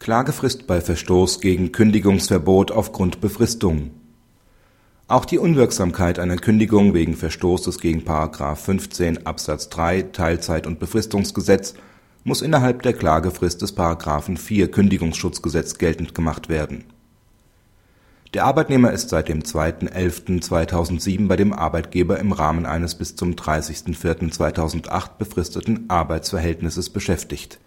Klagefrist bei Verstoß gegen Kündigungsverbot aufgrund Befristung Auch die Unwirksamkeit einer Kündigung wegen Verstoßes gegen § 15 Absatz 3 Teilzeit und Befristungsgesetz muss innerhalb der Klagefrist des § 4 Kündigungsschutzgesetz geltend gemacht werden. Der Arbeitnehmer ist seit dem 2.11.2007 bei dem Arbeitgeber im Rahmen eines bis zum 30.04.2008 befristeten Arbeitsverhältnisses beschäftigt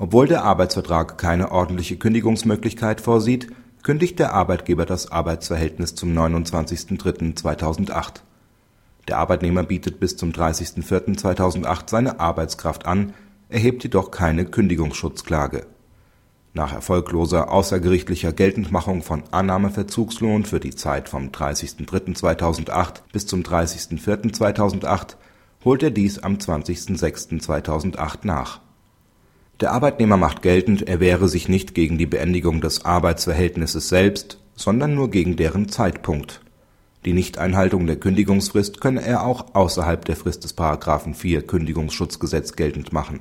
obwohl der Arbeitsvertrag keine ordentliche Kündigungsmöglichkeit vorsieht, kündigt der Arbeitgeber das Arbeitsverhältnis zum 29.03.2008. Der Arbeitnehmer bietet bis zum 30.04.2008 seine Arbeitskraft an, erhebt jedoch keine Kündigungsschutzklage. Nach erfolgloser außergerichtlicher Geltendmachung von Annahmeverzugslohn für die Zeit vom 30.03.2008 bis zum 30.04.2008 holt er dies am 20.06.2008 nach der Arbeitnehmer macht geltend, er wehre sich nicht gegen die Beendigung des Arbeitsverhältnisses selbst, sondern nur gegen deren Zeitpunkt. Die Nichteinhaltung der Kündigungsfrist könne er auch außerhalb der Frist des § 4 Kündigungsschutzgesetz geltend machen.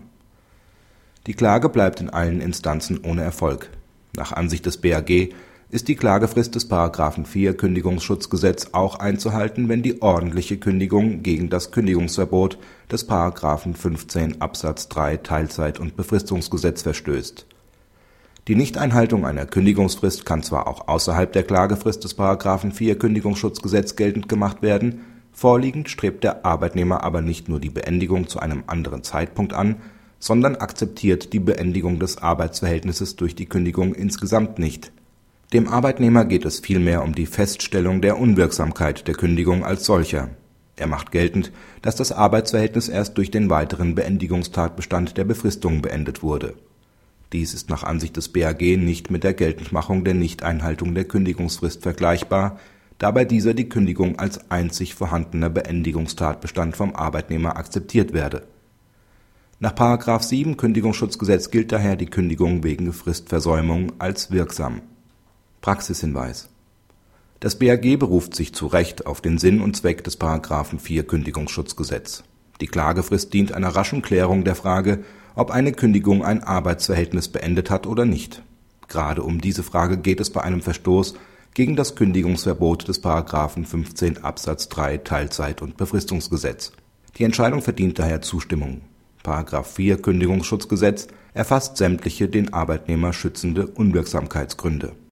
Die Klage bleibt in allen Instanzen ohne Erfolg. Nach Ansicht des BAG ist die Klagefrist des § 4 Kündigungsschutzgesetz auch einzuhalten, wenn die ordentliche Kündigung gegen das Kündigungsverbot des § 15 Absatz 3 Teilzeit und Befristungsgesetz verstößt. Die Nichteinhaltung einer Kündigungsfrist kann zwar auch außerhalb der Klagefrist des § 4 Kündigungsschutzgesetz geltend gemacht werden, vorliegend strebt der Arbeitnehmer aber nicht nur die Beendigung zu einem anderen Zeitpunkt an, sondern akzeptiert die Beendigung des Arbeitsverhältnisses durch die Kündigung insgesamt nicht dem Arbeitnehmer geht es vielmehr um die Feststellung der Unwirksamkeit der Kündigung als solcher. Er macht geltend, dass das Arbeitsverhältnis erst durch den weiteren Beendigungstatbestand der Befristung beendet wurde. Dies ist nach Ansicht des BAG nicht mit der Geltendmachung der Nichteinhaltung der Kündigungsfrist vergleichbar, da bei dieser die Kündigung als einzig vorhandener Beendigungstatbestand vom Arbeitnehmer akzeptiert werde. Nach § 7 Kündigungsschutzgesetz gilt daher die Kündigung wegen Fristversäumung als wirksam Praxishinweis Das BAG beruft sich zu Recht auf den Sinn und Zweck des § 4 Kündigungsschutzgesetz. Die Klagefrist dient einer raschen Klärung der Frage, ob eine Kündigung ein Arbeitsverhältnis beendet hat oder nicht. Gerade um diese Frage geht es bei einem Verstoß gegen das Kündigungsverbot des § 15 Absatz 3 Teilzeit und Befristungsgesetz. Die Entscheidung verdient daher Zustimmung. § 4 Kündigungsschutzgesetz erfasst sämtliche den Arbeitnehmer schützende Unwirksamkeitsgründe